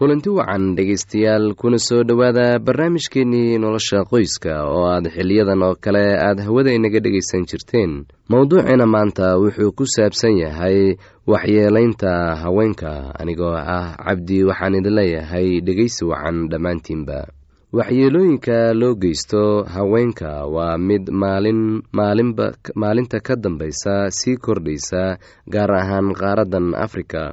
kulanti wacan dhegaystayaal kuna soo dhowaada barnaamijkeennii nolosha qoyska oo aad xiliyadan oo kale aad hawada inaga dhegaysan jirteen. Mowduuciina maanta wuxuu ku saabsan yahay waxyeelaynta haweenka anigoo ah cabdi waxaan idin leeyahay dhegaysi wacan dhammaantiinba. Waxyeelooyinka loo geysto haweenka waa mid maalin maalinba maalinta ka dambaysa sii kordhaysa gaar ahaan qaaraddan afrika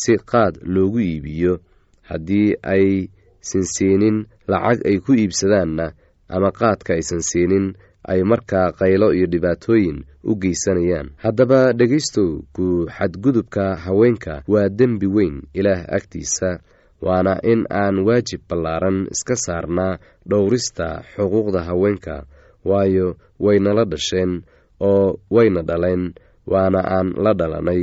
si qaad loogu iibiyo haddii aysan siinin lacag ay ku iibsadaanna ama qaadka aysan siinin ay markaa qaylo iyo dhibaatooyin u geysanayaan. Haddaba dhegaystow ku xadgudubka haweenka waa dembi weyn ilaah agtiisa waana in aan waajib ballaaran iska saarnaa dhowrista xuquuqda haweenka waayo waynala dhasheen oo wayna dhaleen waana aan la dhalanay.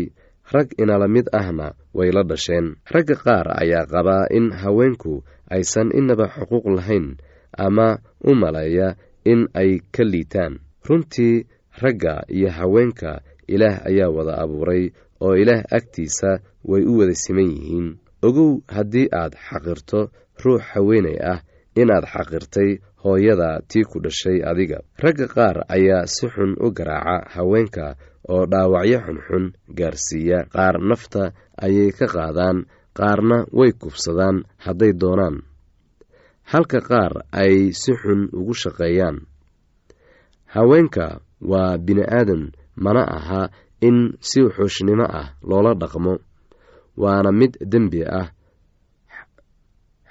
Rag inala mid ahna way la dhasheen. Ragga qaar ayaa qabaa in haweenku aysan inaba xuquuq lahayn ama u maleeya in ay ka liitaan. Runtii ragga iyo haweenka ilaah ayaa wada abuuray oo ilaah agtiisa way u wada siman yihiin. Ogow haddii aad xaqirto ruux haweenay ah inaad xaqirtay hooyada tii ku dhashay adiga. Ragga qaar ayaa si xun u garaaca haweenka oo dhaawacyo xunxun gaarsiiya. Qaar nafta ayay ka qaadaan qaarna way kubsadaan hadday doonaan. Halka qaar ay si xun ugu shaqeeyaan. Haweenka waa bini-aadan mana aha in si xuushnimo ah loola dhaqmo waana mid dembi ah.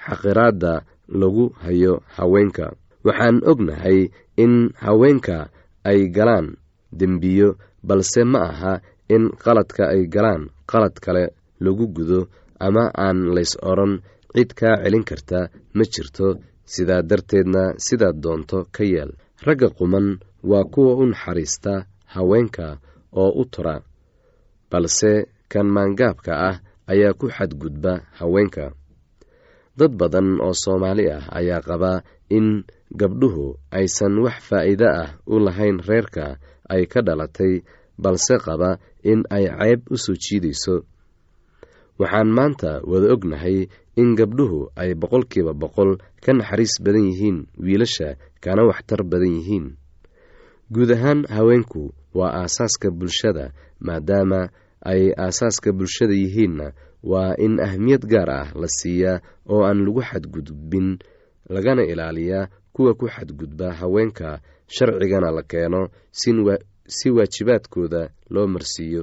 Xaqiraadda lagu hayo haweenka. Waxaan ognahay in haweenka ay galaan dembiyo balse ma aha in qaladka ay galaan qalad kale lagu gudo ama aan lays odhan cid kaa celin karta ma jirto sidaa darteedna sidaad doonto ka yeel ragga quman waa kuwa u naxariista haweenka oo u tura balse kan maangaabka ah ayaa ku xadgudba haweenka. Dad badan oo soomaali ah ayaa qabaa in gabdhuhu aysan wax faa'iide ah u lahayn reerka ay ka dhalatay balse qaba in ay ceeb u soo jiidayso waxaan maanta wada ognahay in gabdhuhu ay boqolkiiba boqol ka naxariis badan yihiin wiilasha kana waxtar badan yihiin. Guud ahaan haweenku waa aasaaska bulshada maadaama ay aasaaska bulshada yihiinna waa in ahmiyad gaar ah la siiyaa oo aan lagu xadgudbin lagana ilaaliyaa kuwa ku xadgudba haweenka sharcigana la keeno si waajibaadkooda loo marsiiyo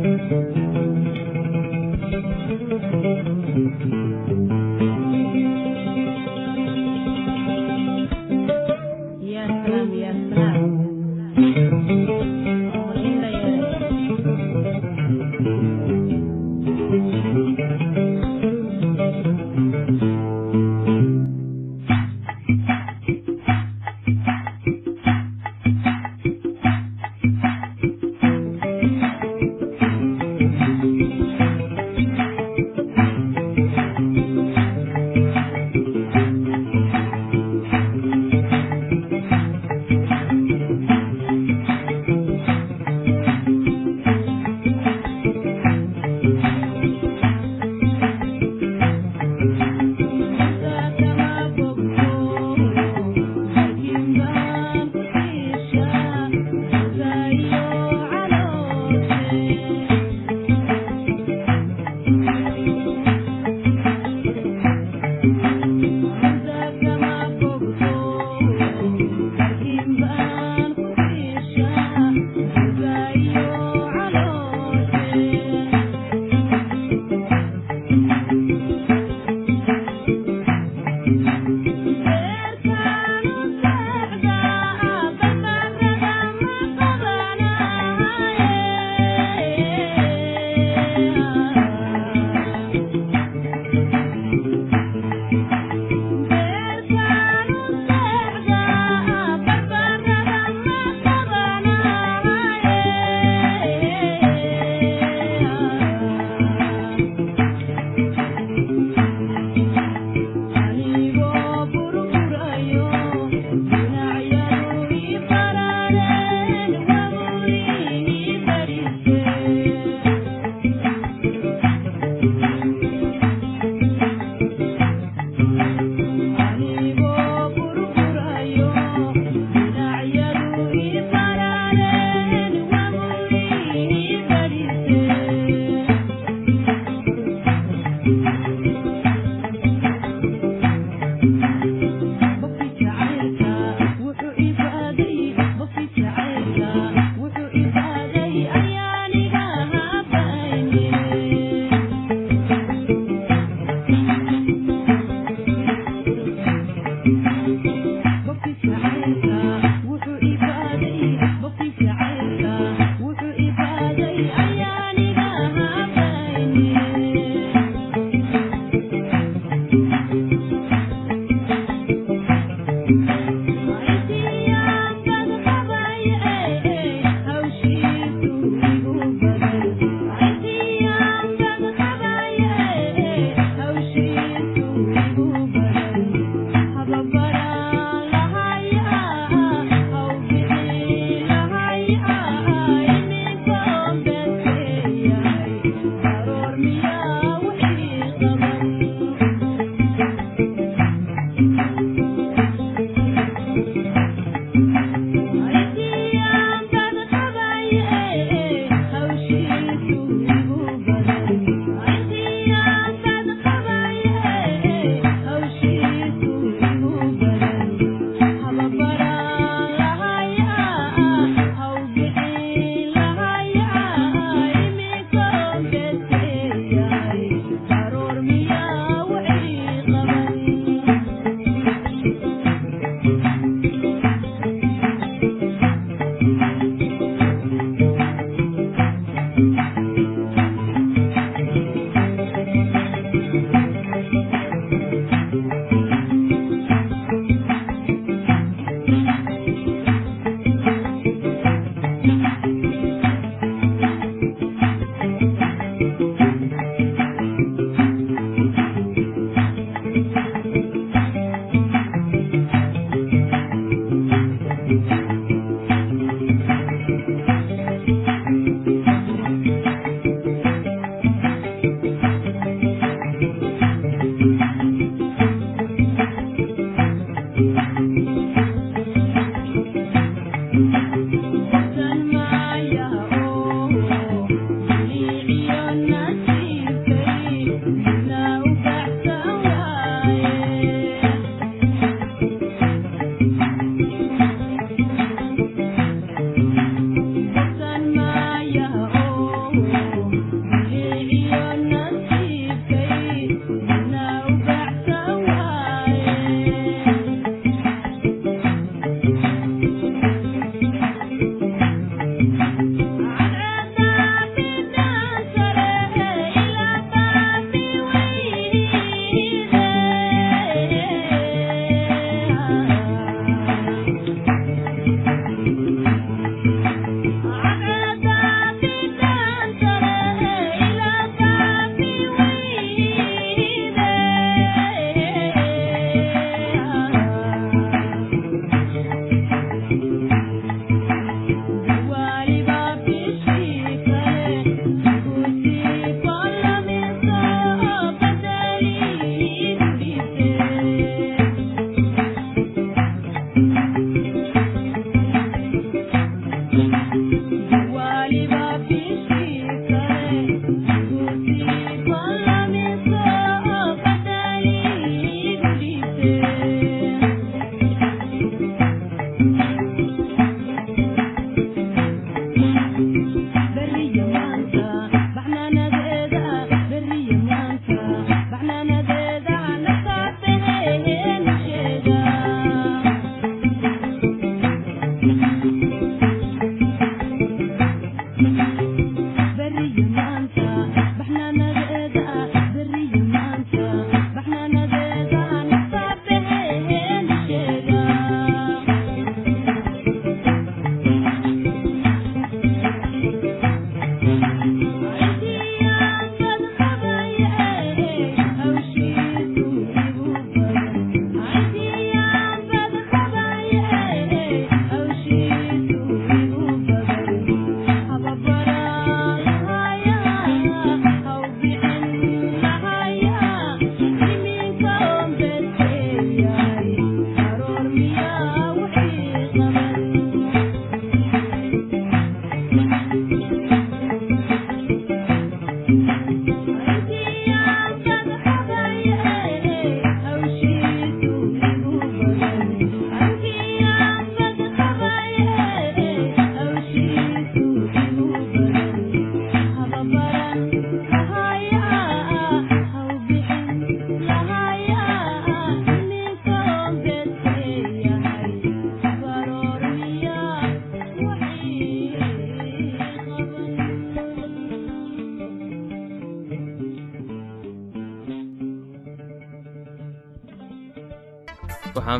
thank you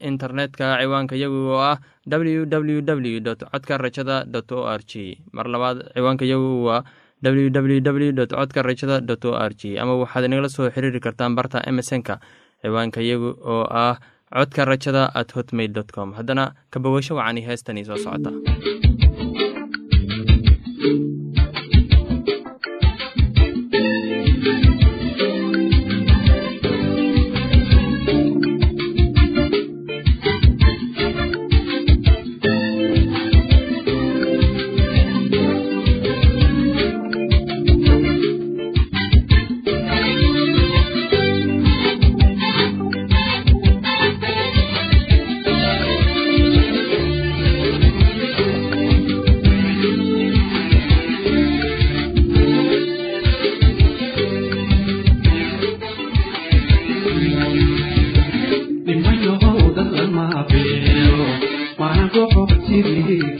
internetka ciwaanka yagu oo ah w w w codka rajada dot o r g mar labaad ciwaanka yagu waa w w w codka rajada dot o r g ama waxaad inagala soo xiriiri kartaan barta emesonka ciwaanka yagu oo ah codka rajada at hotmail dot com. Haddana kabogasho wacani heestanii soo socota عنكم سري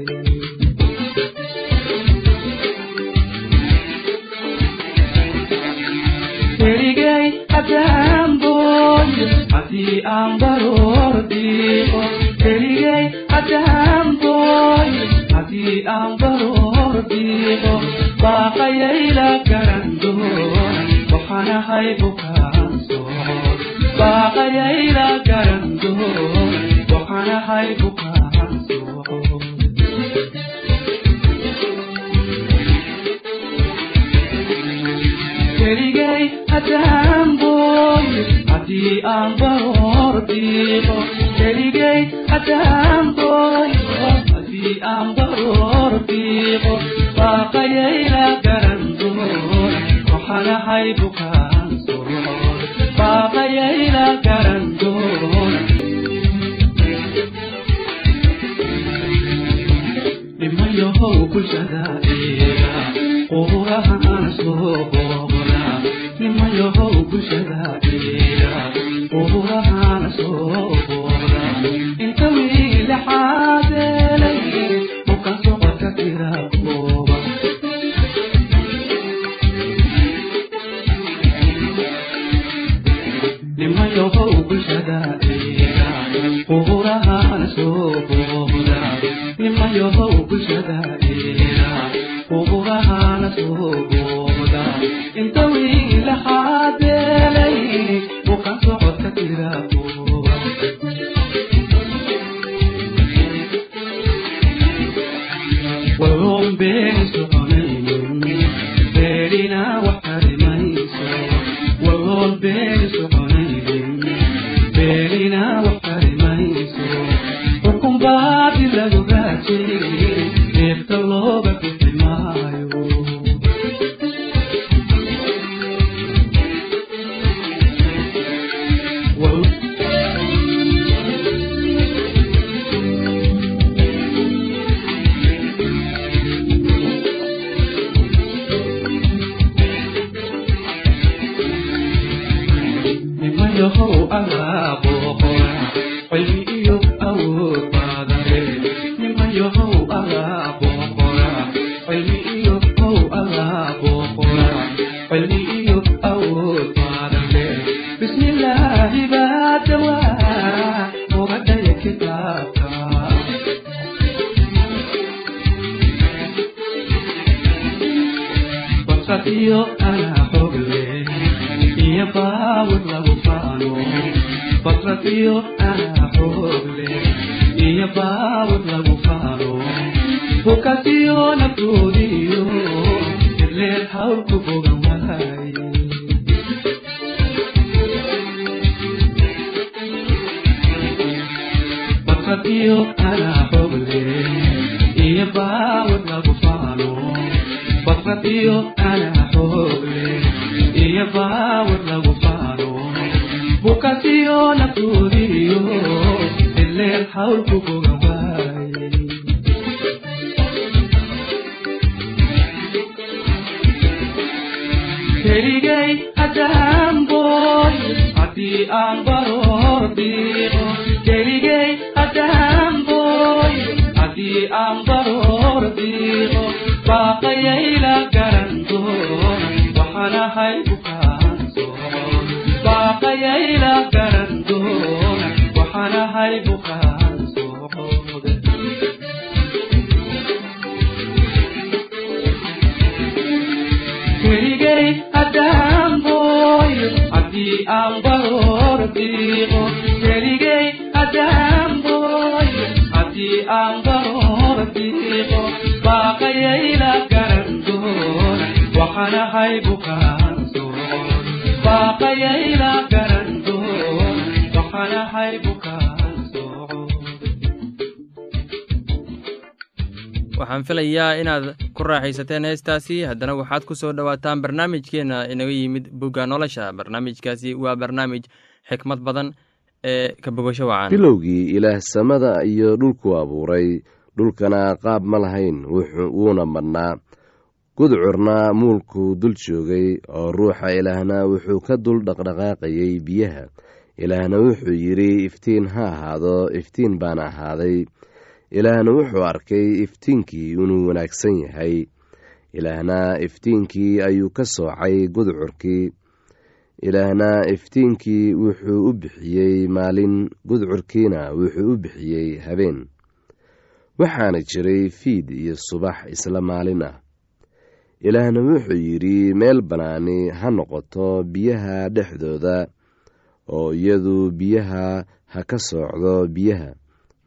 ayay adambon haddii aan baroordigo keligay adambon haddii aan baroordigo baaqayay la garan doona waxaanahay bukaansoon baaqayay la garan doona waxaanahay bukaan keligay ataan booye haddii aan bahoor diiqo keligay ataan booyo haddii aan bahoor diiqo baaqayayla garan dumo waxanahay bukaan sumo baaqayayla garan dumo nimayohow bulshada eega qurahaana soo bulshadae keligay haddaan boy haddii aan baroor baaqayayla garan doon waxaan ahay bukaansoon baaqayayla garan doon waxaan ahay bukaansoon keligay haddaan boy haddii aan baroor diiqo keligay haddaan boy haddii aan baroor diiqo baaqayayla bukaansoon baaqayayla waxaan filayaa inaad ku raaxaysateen heestaasi. Haddana waxaad ku soo dhowaataan barnaamijkeenna inaga yimid bugga nolosha. Barnaamijkaasi waa barnaamij xikmad badan ee ka bogasho wacan bilowgii ilaah samada iyo dhulku abuuray dhulkana qaab ma lahayn wuuna madhnaa gudcurna muulkuu dul joogay oo ruuxa ilaahna wuxuu ka dul dhaqdhaqaaqayay biyaha. Ilaahna wuxuu yidhi iftiin ha ahaado iftiin baana ahaaday. Ilaahna wuxuu arkay iftiinkii inuu wanaagsan yahay. Ilaahna iftiinkii ayuu ka soocay gudcurkii ilaahna iftiinkii wuxuu u bixiyey maalin gudcurkiina wuxuu u bixiyey habeen waxaana jiray fiid iyo subax isla maalin ah. Ilaahna wuxuu yidhi meel bannaani ha noqoto biyaha dhexdooda oo iyadu biyaha ha ka soocdo biyaha.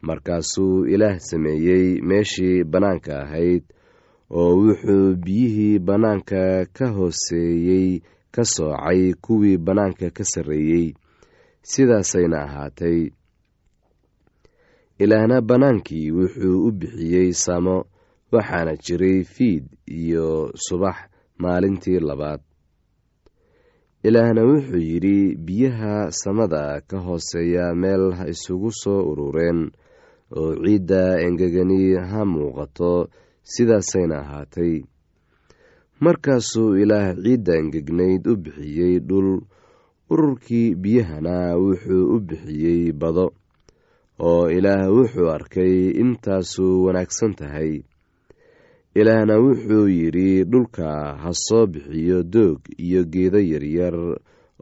Markaasuu ilaah sameeyey meeshii bannaanka ahayd oo wuxuu biyihii bannaanka ka hooseeyey ka soocay kuwii bannaanka ka sarreeyey. Sidaasayna ahaatay ilaahna bannaankii wuxuu u bixiyey samo waxaana jiray fiid iyo subax maalintii labaad. Ilaahna wuxuu yidhi biyaha samada ka hooseeya meel ha isugu soo urureen oo ciidda engegani ha muuqato sidaasayna ahaatay. Markaasuu ilaah ciidda engegnayd u bixiyey dhul ururkii biyahana wuxuu u bixiyey bado oo ilaah wuxuu arkay intaasu wanaagsan tahay. Ilaahna wuxuu yidhi dhulka ha soo bixiyo doog iyo geedo yaryar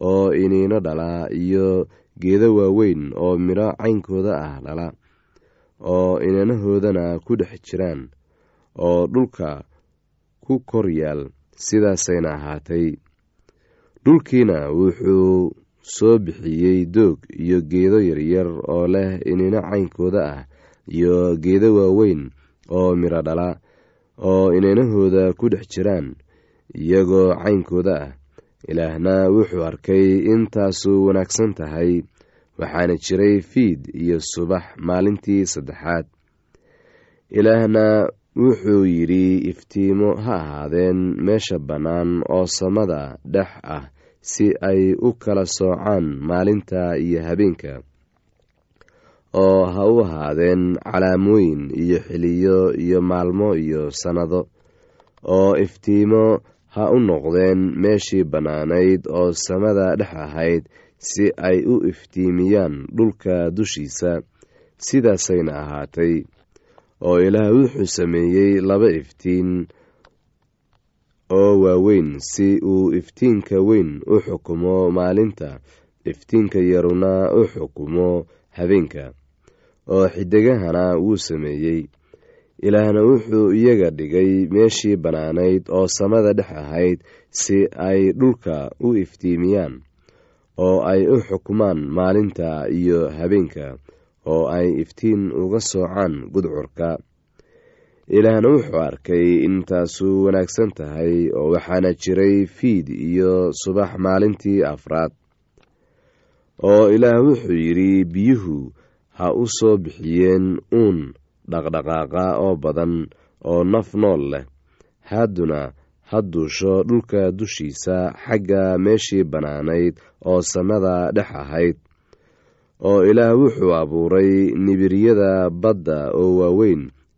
oo iniino dhala iyo geedo waaweyn oo midho caynkooda ah dhala oo inanahoodana ku dhex jiraan oo dhulka ku kor yaal sidaasayna ahaatay. Dhulkiina wuxuu soo bixiyey doog iyo geedo yaryar oo leh inino caynkooda ah iyo geedo waaweyn oo midho dhala oo inanahooda ku dhex jiraan iyagoo caynkooda ah. Ilaahna wuxuu arkay intaasu wanaagsan tahay waxaana jiray fiid iyo subax maalintii saddexaad. Ilaahna wuxuu yidhi iftiimo ha ahaadeen meesha bannaan oo samada dhex ah si ay u kala soocaan maalinta iyo habeenka oo ha u ahaadeen calaamooyin iyo xiliyo iyo maalmo iyo sannado oo iftiimo ha u noqdeen meeshii bannaanayd oo samada dhex ahayd si ay u iftiimiyaan dhulka dushiisa sidaasayna ahaatay oo ilaah wuxuu sameeyey laba iftiin oo waaweyn si uu iftiinka weyn u xukumo maalinta. Iftiinka yaruna u xukumo habeenka oo xidigahana wuu sameeyey. Ilaahna wuxuu iyaga dhigay meeshii bannaanayd oo samada dhex ahayd si ay dhulka u iftiimiyaan oo ay u xukumaan maalinta iyo habeenka oo ay iftiin uga soocaan gudcurka ilaahna wuxuu arkay intaasu wanaagsan tahay oo waxaana jiray fiid iyo subax maalintii afraad oo ilaah wuxuu yidhi biyuhu ha u soo bixiyeen uun dhaqdhaqaaqa oo badan oo naf nool leh. Haaduna ha duusho dhulka dushiisa xagga meeshii bannaanayd oo samada dhex ahayd. Oo ilaah wuxuu abuuray nibiryada badda oo waaweyn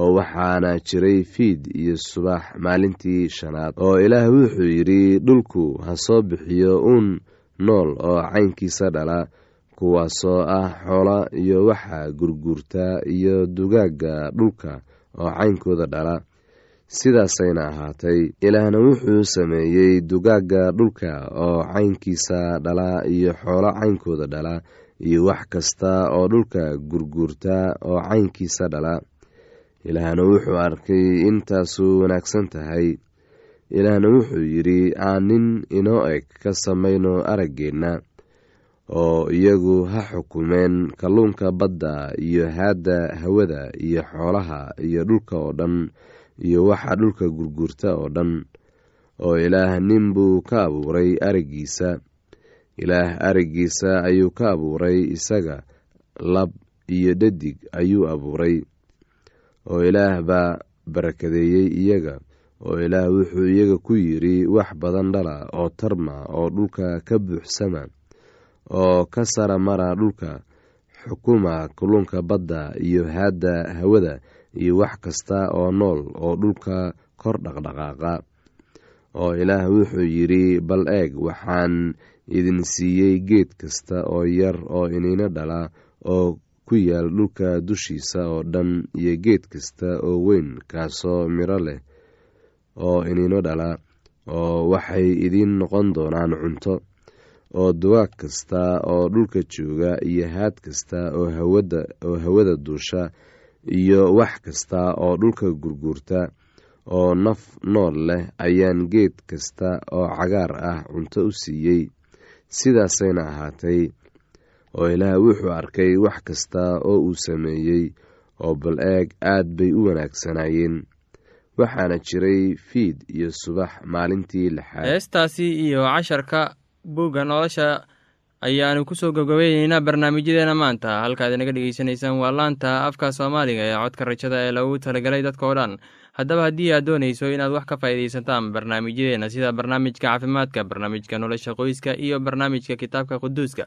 oo waxaana jiray fiid iyo subax maalintii shanaad oo ilaah wuxuu yidhi dhulku ha soo bixiyo uun nool oo caynkiisa dhala kuwaasoo ah xoola iyo waxa gurguurta iyo dugaagga dhulka oo caynkooda dhala. Sidaasayna ahaatay ilaahna wuxuu sameeyey dugaagga dhulka oo caynkiisa dhala iyo xoolo caynkooda dhala iyo wax kasta oo dhulka gurguurta oo caynkiisa dhala ilaahna wuxuu arkay intaasu wanaagsan tahay. Ilaahna wuxuu yidhi aan nin inoo eg ka samayno araggeenna oo iyagu ha xukumeen kalluunka badda iyo haadda hawada iyo xoolaha iyo dhulka oo dhan iyo waxa dhulka gurguurta oo dhan oo ilaah nin buu ka abuuray araggiisa. Ilaah araggiisa ayuu ka abuuray isaga lab iyo dhadig ayuu abuuray oo ilaah baa barakadeeyey iyaga oo ilaah wuxuu iyaga ku yidhi wax badan dhala oo tarma oo dhulka ka buuxsama oo ka sara mara dhulka xukuma kulunka badda iyo haadda hawada iyo wax kasta oo nool oo dhulka kor dhaqdhaqaaqa. Oo ilaah wuxuu yidhi bal eeg waxaan idin siiyey geed kasta oo yar oo iniino dhala oo ku yaal dhulka dushiisa oo dhan iyo geed kasta oo weyn kaasoo miro leh oo iniino dhala oo waxay idiin noqon doonaan cunto oo dugaag kasta oo dhulka jooga iyo haad kasta oo hawada oo hawada duusha iyo wax kasta oo dhulka gurguurta oo naf nool leh ayaan geed kasta oo cagaar ah cunto u siiyey. Sidaasayna ahaatay oo ilaah wuxuu arkay wax kasta oo uu sameeyey oo bal eeg aad bay u wanaagsanaayeen. Waxaana jiray fiid iyo subax maalintii lixaad. Heestaasi iyo casharka buugga nolosha ayaanu ku soo gabgabayneynaa barnaamijyadeena maanta. Halkaad inaga dhegeysanaysaan waa laanta afka soomaaliga ee codka rajada ee lagu talagalay dadka oo dhan. Haddaba haddii aad doonayso inaad wax ka faa'iidaysataan barnaamijyadeena sida barnaamijka caafimaadka barnaamijka nolosha qoyska iyo barnaamijka kitaabka quduuska